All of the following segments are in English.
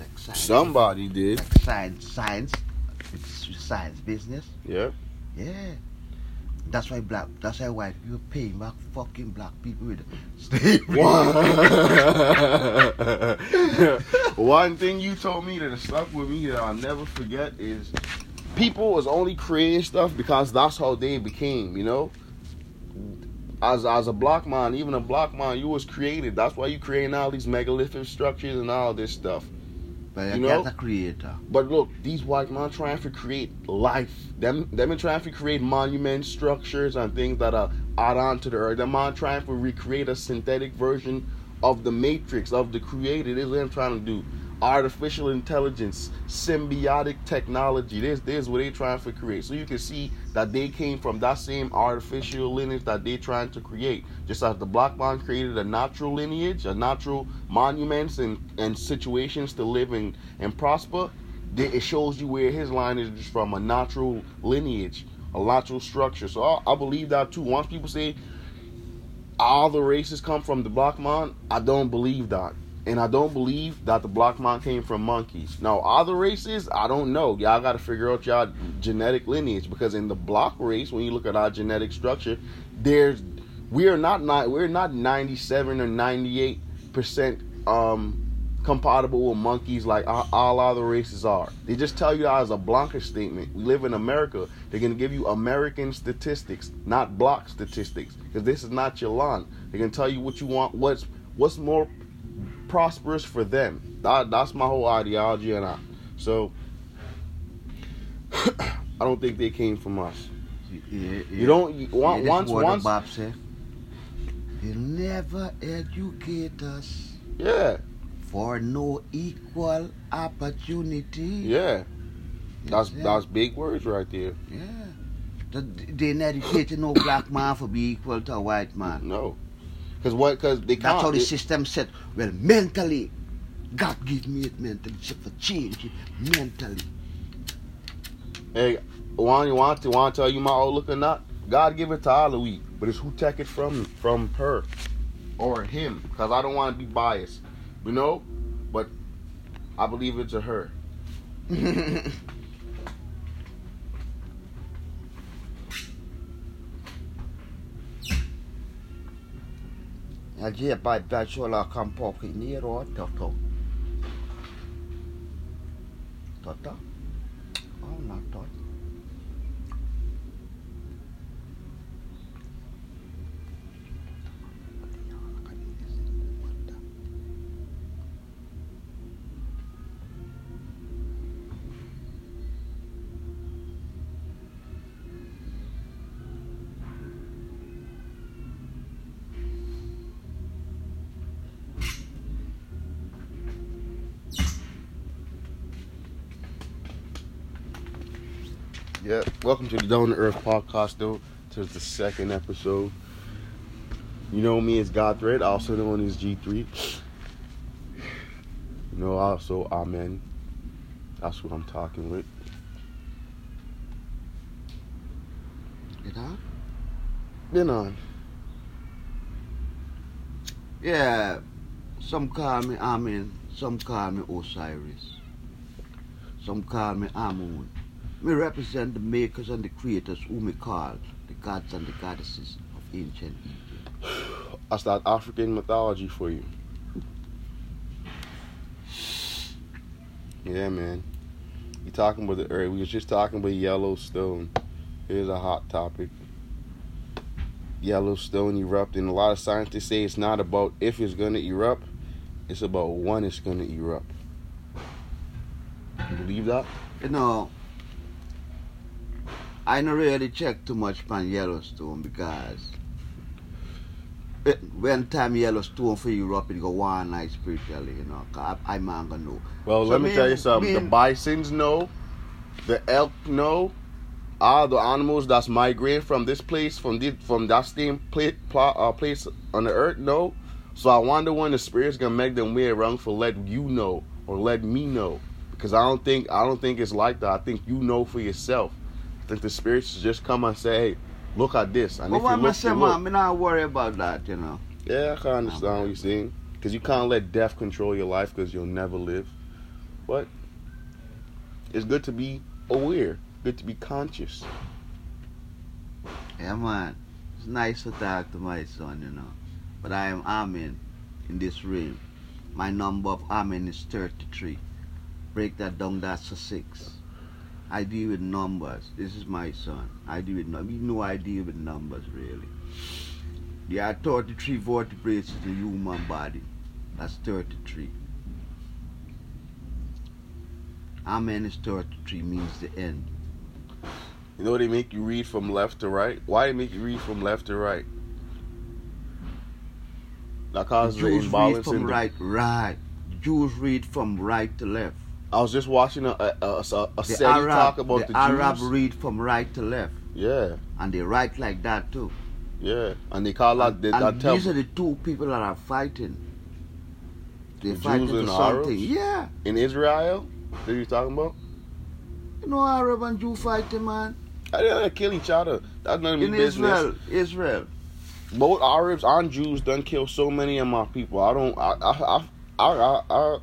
like science. Somebody did. Like science, science, it's science business. Yeah. Yeah. That's why black. That's why white people paying back fucking black people with slavery. One thing you told me that stuck with me that I'll never forget is people was only creating stuff because that's how they became, you know? As as a block man, even a block man, you was created. That's why you creating all these megalithic structures and all this stuff. But You know? creator. But look, these white men trying to create life. Them them been trying to create monuments, structures, and things that are add on to the earth. Them man trying to recreate a synthetic version of the matrix of the creator. This is what I'm trying to do. Artificial intelligence, symbiotic technology. This is what they're trying to create. So you can see that they came from that same artificial lineage that they're trying to create. Just as the black man created a natural lineage, a natural monuments and, and situations to live in and prosper, they, it shows you where his lineage is from a natural lineage, a natural structure. So I, I believe that too. Once people say all the races come from the black man, I don't believe that. And I don't believe that the black man came from monkeys. Now, other races, I don't know. Y'all got to figure out y'all genetic lineage because in the black race, when you look at our genetic structure, there's we are not not we're not 97 or 98 percent um compatible with monkeys like all, other races are. They just tell you that as a blanket statement. We live in America. They're gonna give you American statistics, not block statistics, because this is not your land. They're gonna tell you what you want, what's what's more prosperous for them. That, that's my whole ideology, and I so I don't think they came from us. Yeah, You don't you, yeah, once what once Bob say. They'll never educate us yeah for no equal opportunity. yeah. That's Yeah. that's big words right there. Yeah. The- They not educating no black man for be equal to a white man. No, because what? Because they That's can't. how the system said. Well, mentally, God give me it mentally. So for change it mentally. Hey, want you want to want to tell you my old look or not? God give it to all of we, but it's who take it from from her or him. Because I don't want to be biased, you know. But I believe it's a her. อาเจียไปไปชัวลาคำพอขีนี้ร้อนถอดถอดถอดต่อเอาหนาถอด Yeah. Welcome to the Down to Earth podcast, though. To the second episode. You know me as God Thread, also known as G3. You know also Amen. That's what I'm talking with. You know? Been on. Yeah. Some call me Amen. Some call me Osiris. Some call me Amun. Me represent the makers and the creators who me call the gods and the goddesses of ancient Egypt. That's that African mythology for you. Yeah, man. You talking about the earth? We was just talking about Yellowstone. Here's a hot topic. Yellowstone erupting. A lot of scientists say it's not about if it's gonna erupt. It's about when it's gonna erupt. You believe that? You know, I don't really check too much on Yellowstone because it, when time Yellowstone for Europe, it go one night spiritually, you know. 'cause I, I man gonna know. Well, So let me me tell you something. me The bisons know, the elk know, all the animals that's migrating from this place, from this, from that same place, uh, place on the earth know. So I wonder when the spirit's gonna make them way around for let you know or let me know, because I don't think I don't think it's like that. I think you know for yourself. I think the spirits just come and say, "Hey, look at this," and But if you am I look, say, you look. man, me not worry about that, you know. Yeah, I can understand what you're saying. Because you can't let death control your life because you'll never live. but it's good to be aware, good to be conscious. Yeah, man. It's nice to talk to my son, you know. But I am Amen in this realm. My number of Amen is 33. Break that down, that's a 6. I deal with numbers. This is my son. I deal with numbers. You know I deal with numbers, really. There are 33 vertebrae in the human body. That's 33. Amen is 33 means the end. You know they make you read from left to right? Why they make you read from left to right? That causes the Jews read imbalance from right, right. Jews read from right to left. I was just watching a a, a, a, a The Arab, talk about the the, Arab Jews. read from right to left, Yeah, and they write like that too. yeah, and they call that and they, and these are the two people that are fighting. They're The fighting Jews and something. Arabs? Yeah, in Israel. That you talking about? you know Arab and Jew fighting, man. I didn't they kill each other. That's none of my business. Israel, Israel. Both Arabs and Jews done kill so many of my people. I don't. I I I I. I, I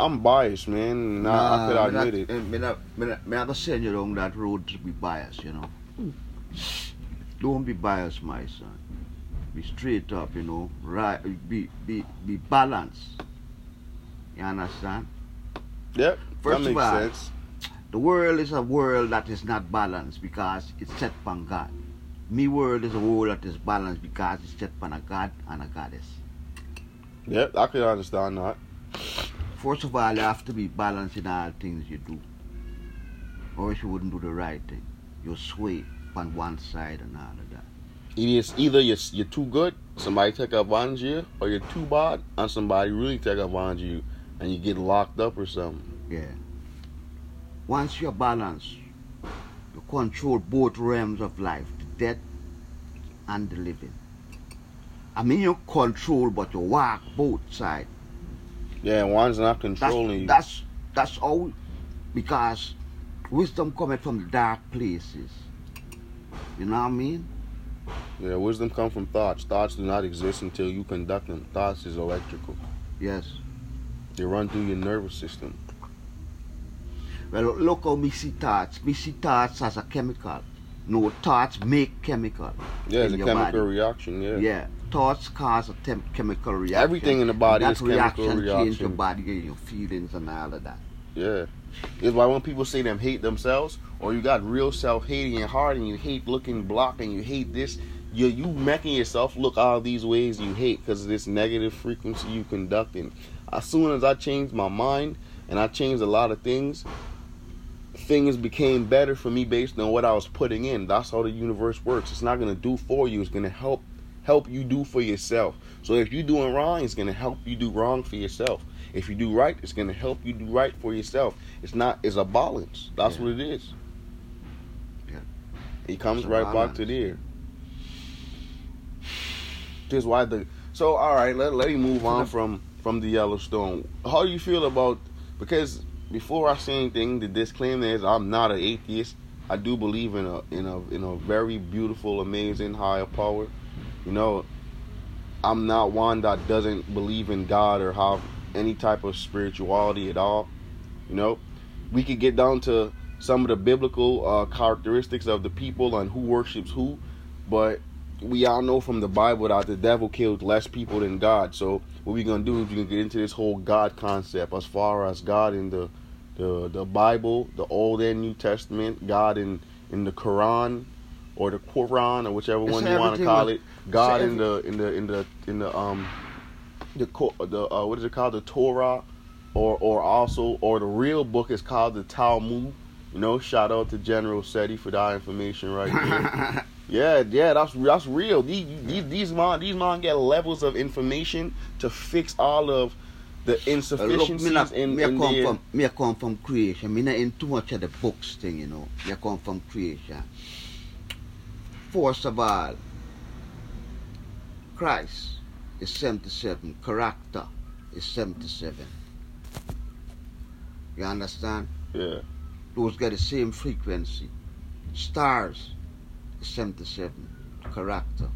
I'm biased, man. Nah, I could me admit it. Me not, me not, me not gonna send you down that road to be biased, you know. Don't be biased, my son. Be straight up, you know. Right, be be be balanced. You understand? Yep, First that of makes all, sense. The world is a world that is not balanced because it's set upon God. Me world is a world that is balanced because it's set upon a God and a goddess. Yep, I could understand that. First of all, you have to be balanced in all things you do. Or else you wouldn't do the right thing. You sway on one side and all of that. It is either you're, you're too good, somebody take advantage of you, or you're too bad, and somebody really take advantage of you, and you get locked up or something. Yeah. Once you're balanced, you control both realms of life, the death and the living. I mean you control but you walk both sides. Yeah, one's not That's, controlling you. that's that's all because wisdom cometh from dark places. You know what I mean? Yeah, wisdom come from thoughts. Thoughts do not exist until you conduct them. Thoughts is electrical. Yes. They run through your nervous system. Well look how me see thoughts. Me see thoughts as a chemical. No thoughts make chemical. Yeah, it's a chemical body. reaction. Yeah. Yeah. Thoughts cause a temp- chemical reaction. Everything in the body that is chemical reaction change your body and your feelings and all of that. Yeah. It's why when people say them hate themselves, or you got real self hating in your heart and you hate looking block and you hate this, you you making yourself look all these ways you hate because of this negative frequency you conducting. As soon as I changed my mind and I changed a lot of things, things became better for me based on what I was putting in. That's how the universe works. It's not gonna do for you, it's gonna help help you do for yourself. So if you're doing wrong, it's gonna help you do wrong for yourself. If you do right, it's gonna help you do right for yourself. It's not it's a balance. That's Yeah. what it is. Yeah. It comes right back to there. This is why the so all right, let let me move on from from the Yellowstone. How do you feel about because before I say anything, the disclaimer is I'm not an atheist. I do believe in a in a in a very beautiful, amazing higher power. You know, I'm not one that doesn't believe in God or have any type of spirituality at all. You know, we could get down to some of the biblical uh, characteristics of the people and who worships who, but we all know from the Bible that the devil killed less people than God. So what we're gonna do is we're gonna get into this whole God concept as far as God in the the the Bible, the Old and New Testament, God in in the Quran or the Quran or whichever It's one you want to call it. God in the in the in the in the um the co- the uh, what is it called the Torah or or also or the real book is called the Talmud. You know, shout out to General Seti for that information right there. yeah, yeah, that's that's real. These these these man these man get levels of information to fix all of the Uh, look, insufficiencies me, not, in, me, in come their from, me a come from creation. Me not in too much of the books thing, you know. Me come from creation. First of all, Christ is 77. Character is 77. You understand? yeah Those get the same frequency. Stars 77. Character.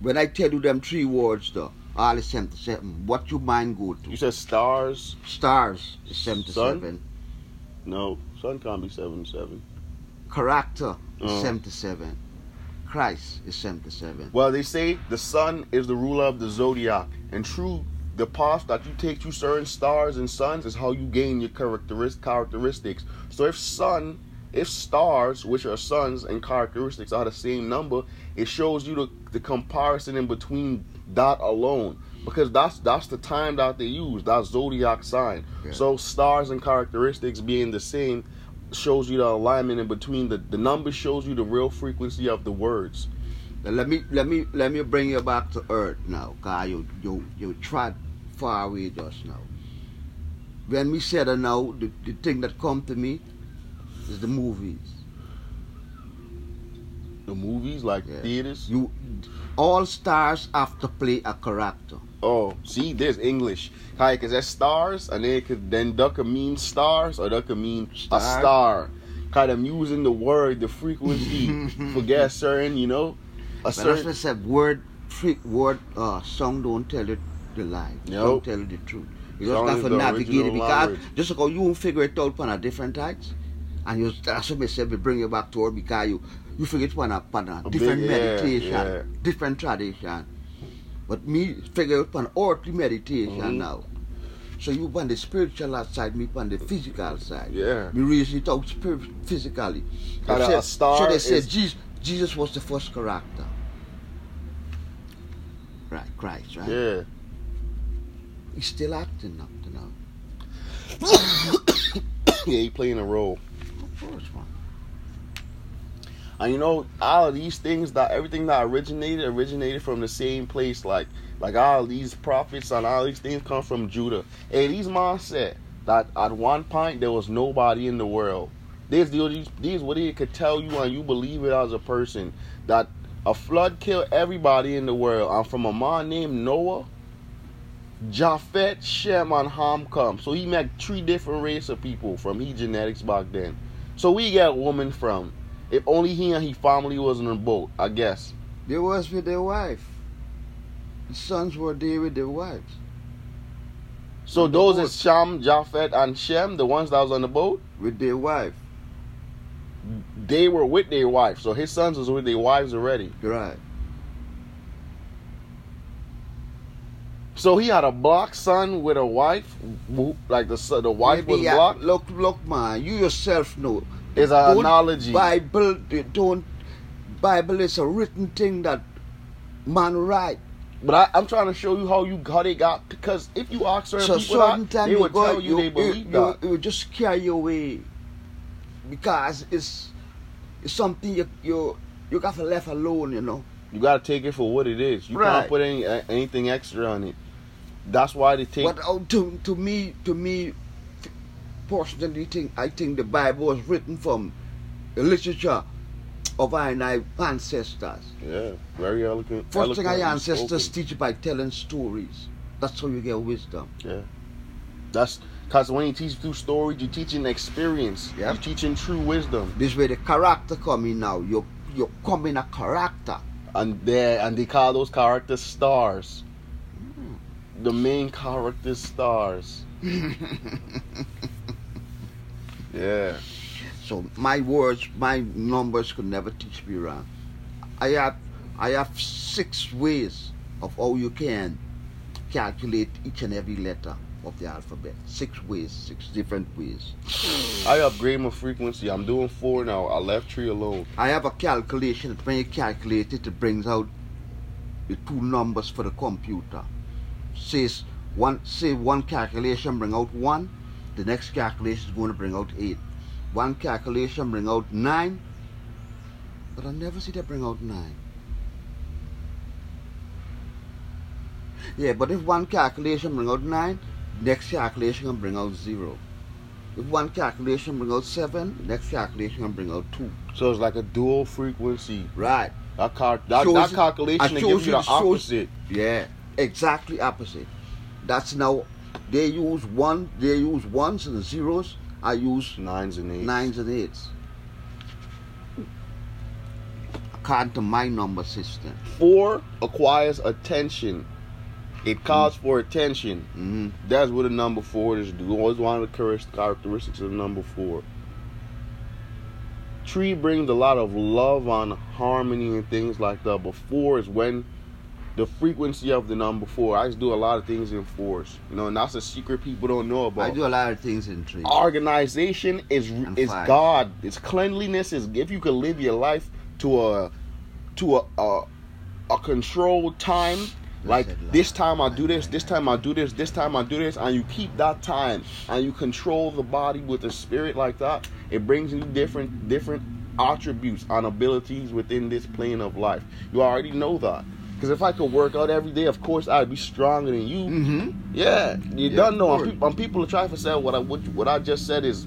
When I tell you them three words though, all is 77. What you mind go to? You said stars. Stars is 77. No, sun can't be seven seven. Character is Uh. 77. Christ is 77. Well, they say the sun is the ruler of the zodiac, and true, the path that you take to certain stars and suns is how you gain your characteris- characteristics. So if sun, if stars, which are suns and characteristics, are the same number, it shows you the, the comparison in between that alone. Because that's that's the time that they use, that zodiac sign. Yeah. So stars and characteristics being the same shows you the alignment in between the the number shows you the real frequency of the words. Now let me let me let me bring you back to earth now, cause you you you tried far away just now. When we said that now, the, the thing that come to me is the movies. The movies like Yeah. theaters. You all stars have to play a character. Oh, see, there's English. Hi, because that's stars, and then it could then that could mean stars, or that could mean Star. a star. Kind of using the word, the frequency, forget certain, you know, a But that's certain. said. Word, trick, word, uh, song don't tell you the lie. Nope. Don't tell you the truth. You just got is to navigate it because language. just because you won't figure it out on a different types, and you that's what I said. We bring you back to it because you you figure it on a, on a A different yeah, meditation, yeah. different tradition. But me figure it on earthly meditation Mhm. now. So you on the spiritual side, me on the physical side. Yeah. Me reason it out spirit, physically. And They a star so they is- said Jesus, Jesus was the first character. Right, Christ, right? Yeah. He's still acting up to now. yeah, he playing a role. Course, man. And you know, all of these things that everything that originated originated from the same place. Like like all these prophets and all these things come from Judah. Hey, these man said that at one point there was nobody in the world. These these these what they could tell you and you believe it as a person that a flood killed everybody in the world. And from a man named Noah, Japhet, Shem, and Ham come. So he met three different race of people from he genetics back then. So we get woman from. If only he and his family was on a boat, I guess. They was with their wife. The sons were there with their wives. So the those is Sham, Japhet, and Shem, the ones that was on the boat, With their wife. they were with their wife. So his sons was with their wives already. Right. So he had a black son with a wife, like the the wife Maybe, was black. Look, look, man. You yourself know. It's an Don't analogy. Bible, don't. Bible is a written thing that man write. But I, I'm trying to show you how you how they got because if you ask certain So people certain time they you would tell you, they believe you, that. you, you just carry your way because it's it's something you you you got to left alone. You know. You gotta take it for what it is. You Right. can't put any uh, anything extra on it. That's why they take. But uh, to to me to me personally, think I think the Bible was written from the literature of our and our ancestors. yeah, very eloquent. First thing our ancestors spoken. teach by telling stories. That's how you get wisdom. Yeah, that's because when you teach through stories, you're teaching experience. Yeah, You're teaching true wisdom, This way the character coming now. You you come in a character. and they and they call those characters stars. The main character stars. Yeah. So my words, my numbers could never teach me wrong. I have I have six ways of how you can calculate each and every letter of the alphabet. Six ways, six different ways. I upgrade my frequency. I'm doing four now. I left three alone. I have a calculation that when you calculate it, it brings out the two numbers for the computer. Says one say one calculation bring out one, the next calculation is going to bring out eight. One calculation bring out nine, but I never see that bring out nine. Yeah, but if one calculation bring out nine, next calculation can bring out zero. If one calculation bring out seven, next calculation can bring out two. So it's like a dual frequency. Right. That car, that, that calculation I that shows gives you the shows- opposite. Yeah, exactly opposite. That's now they use one they use ones and zeros. I use Nines and eights. nines and eights. According to my number system. Four acquires attention. It calls for attention. hmm That's what a number four is do. Always one of the characteristics of the number four. Tree brings a lot of love on harmony and things like that. But four is when the frequency of the number four. I just do a lot of things in fours, you know, and that's a secret people don't know about. I do a lot of things in tree. Organization is And is five. God. It's cleanliness. Is if you could live your life to a to a a, a controlled time like this time I do this, this time I do this, this time I do this, and you keep that time and you control the body with the spirit like that, it brings you different different attributes and abilities within this plane of life. You already know that. Because if I could work out every day, of course I'd be stronger than you. hmm Yeah, you Yeah, don't know. of And course. people, are trying to say what I what, what I just said is,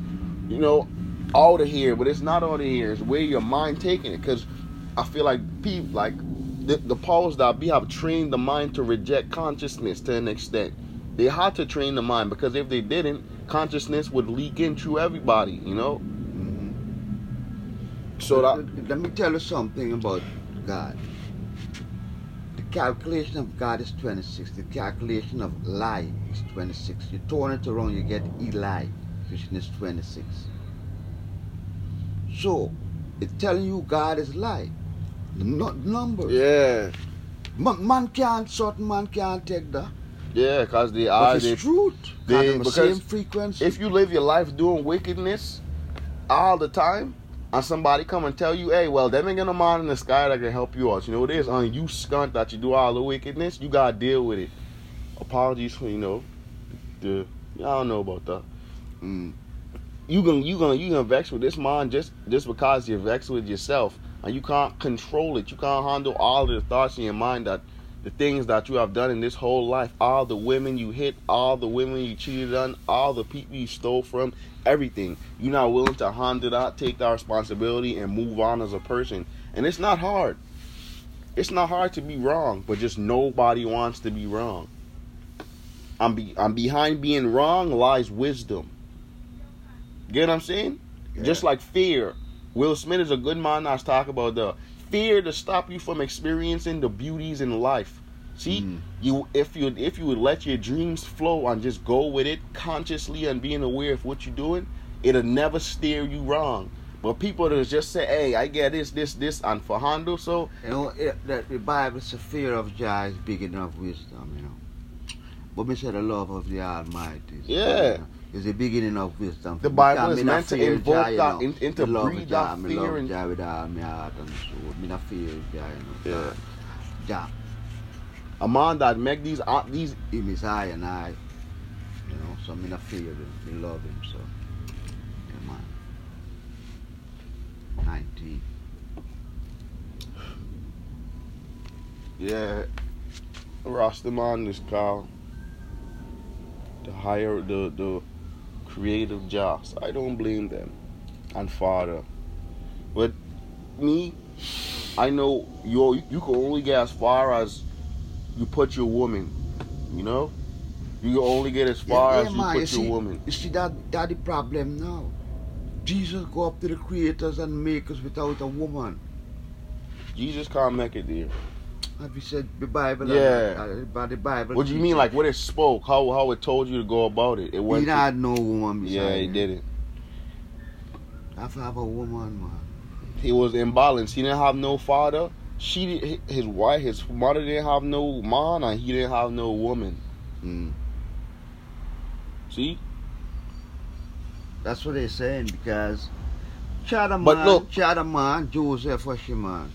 you know, out of here, but it's not out of here. It's where your mind taking it. Because I feel like people like the, the powers that be have trained the mind to reject consciousness to an extent. They had to train the mind because if they didn't, consciousness would leak in through everybody. You know. hmm So that let me tell you something about God. Calculation of God is 26. The calculation of lie is 26. You turn it around, you get Eli, which is 26. So, it's telling you God is lie. Not nu- numbers. yeah, Man, man can't, certain man can't take that. yeah, because they But are it's they truth. they- They, the same frequency. if you live your life doing wickedness all the time, and somebody come and tell you, hey, well, them ain't gonna mind in the sky that can help you out. You know what it is on you skunt that you do all the wickedness, you gotta deal with it. Apologies for you know the I don't know about that. Mm. You gonna you gonna you gonna vex with this mind just just because you're vexed with yourself and you can't control it. You can't handle all the thoughts in your mind that the things that you have done in this whole life, all the women you hit, all the women you cheated on, all the people you stole from, everything. You're not willing to handle that, take that responsibility, and move on as a person. And it's not hard. It's not hard to be wrong, but just nobody wants to be wrong. I'm be, I'm behind being wrong lies wisdom. Get what I'm saying? Yeah. Just like fear. Will Smith is a good man I was talking about the fear to stop you from experiencing the beauties in life. See, Mm. you if you if you would let your dreams flow and just go with it consciously and being aware of what you're doing, it'll never steer you wrong. But people that just say, "Hey, I get this, this, this," and for handle so You know, it, that the Bible says fear of Jah is big enough wisdom, you know. But me say the love of the Almighty Yeah. you know, is the beginning of wisdom. The Bible is me meant to invoke Jah, you that, know. in- in to love breed Jah, that fear love and- Jah with all my heart and soul. Me not fear Jah, you know. Yeah. Jah, a man that make these uh, these him is I and I, you know. So me not fear him. Me love him, so. Yeah, man. 19. Yeah, Rastaman is called the higher the the creative jobs. I don't blame them and father, but me, I know you you can only get as far as you put your woman. You know, you can only get as far as you man, put your see, woman. You see that that the problem now. Jesus go up to the creators and makers without a woman. Jesus can't make it there. Have you said the Bible? Yeah. Uh, about the Bible. What do you mean, like what it spoke? How how it told you to go about it? It He went. not no woman yeah, he didn't. To have a woman, man. he was imbalanced. He didn't have no father. She, his wife, his mother didn't have no man, and he didn't have no woman. Mm. See, That's what they're saying because Chada man, But look- Chada man, Joseph was your man.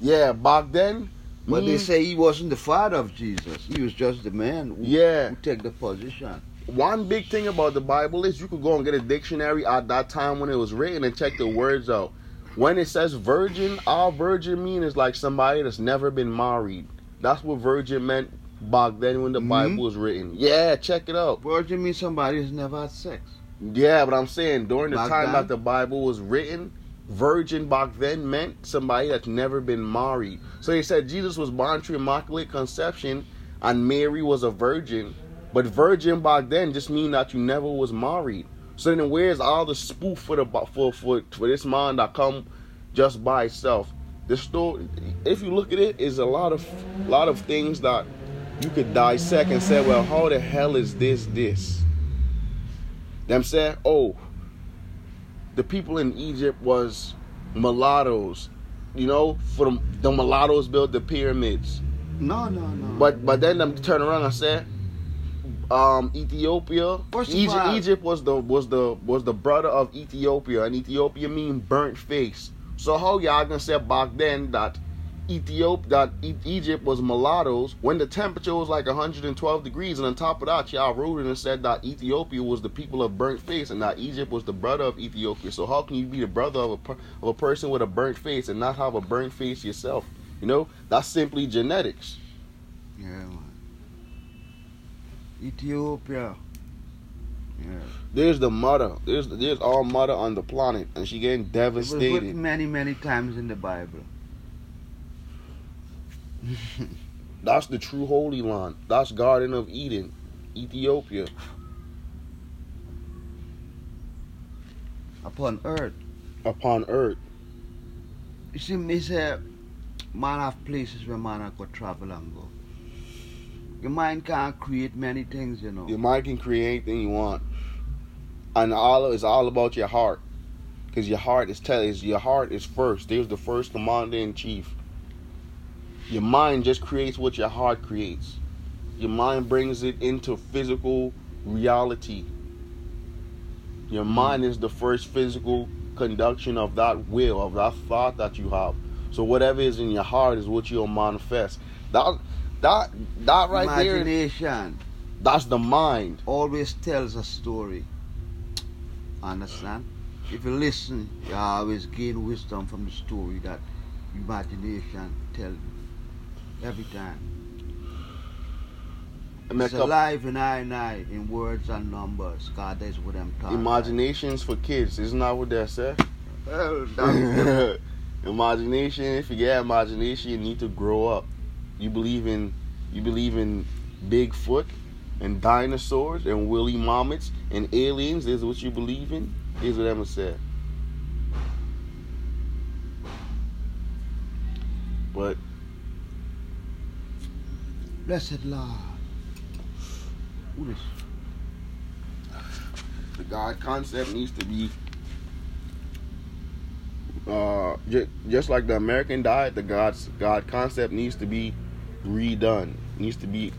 Yeah, back then. But me- they say he wasn't the father of Jesus. He was just the man who, yeah. who take the position. One big thing about the Bible is you could go and get a dictionary at that time when it was written and check the words out. When it says virgin, all virgin mean is like somebody that's never been married. That's what virgin meant back then when the Mhm. Bible was written. Yeah, check it out. Virgin means somebody who's never had sex. Yeah, but I'm saying during the Back time then? that the Bible was written, virgin back then meant somebody that's never been married. So they said Jesus was born through immaculate conception and Mary was a virgin. But virgin back then just mean that you never was married. So then where's all the spoof for the for for, for this man that come just by itself? The story, if you look at it, is a lot of lot of things that you could dissect and say, well, how the hell is this this? Them say, oh, the people in Egypt was mulattoes. You know, for the, the mulattoes built the pyramids. No, no, no. But but then them turn around and say, um, Ethiopia. Egypt, Egypt was the was the was the brother of Ethiopia, and Ethiopia mean burnt face. So how y'all gonna say back then that Ethiopia Egypt was mulattoes when the temperature was like 112 degrees, and on top of that, y'all rooted and said that Ethiopia was the people of burnt face, and that Egypt was the brother of Ethiopia. So how can you be the brother of a of a person with a burnt face and not have a burnt face yourself? You know, that's simply genetics. Yeah, man. Ethiopia. Yeah. There's the mother. There's there's all mother on the planet, and she getting devastated. many, many times in the Bible. That's the true Holy Land. That's Garden of Eden, Ethiopia. Upon earth. Upon earth. You see, me say, man have places where man go travel and go. Your mind can't create many things, you know. Your mind can create anything you want, and all it's all about your heart, because your heart is telling is your heart is first. There's the first commander in chief. Your mind just creates what your heart creates. Your mind brings it into physical reality. Your mind is the first physical conduction of that will, of that thought that you have. So whatever is in your heart is what you'll manifest. That that that right there, Imagination that's the mind. always tells a story. Understand? If you listen, you always gain wisdom from the story that imagination tells you. Every time. It's alive in I and I in words and numbers. God, that's what I'm talking imaginations for kids. Isn't that what they say? Well, imagination. If you get imagination, you need to grow up. You believe in you believe in Bigfoot and dinosaurs and woolly mammoths and aliens. Is what you believe in. Here's what Emma said. But Blessed Lord. The God concept needs to be uh just, just like the American diet, the God's God concept needs to be redone. Needs to be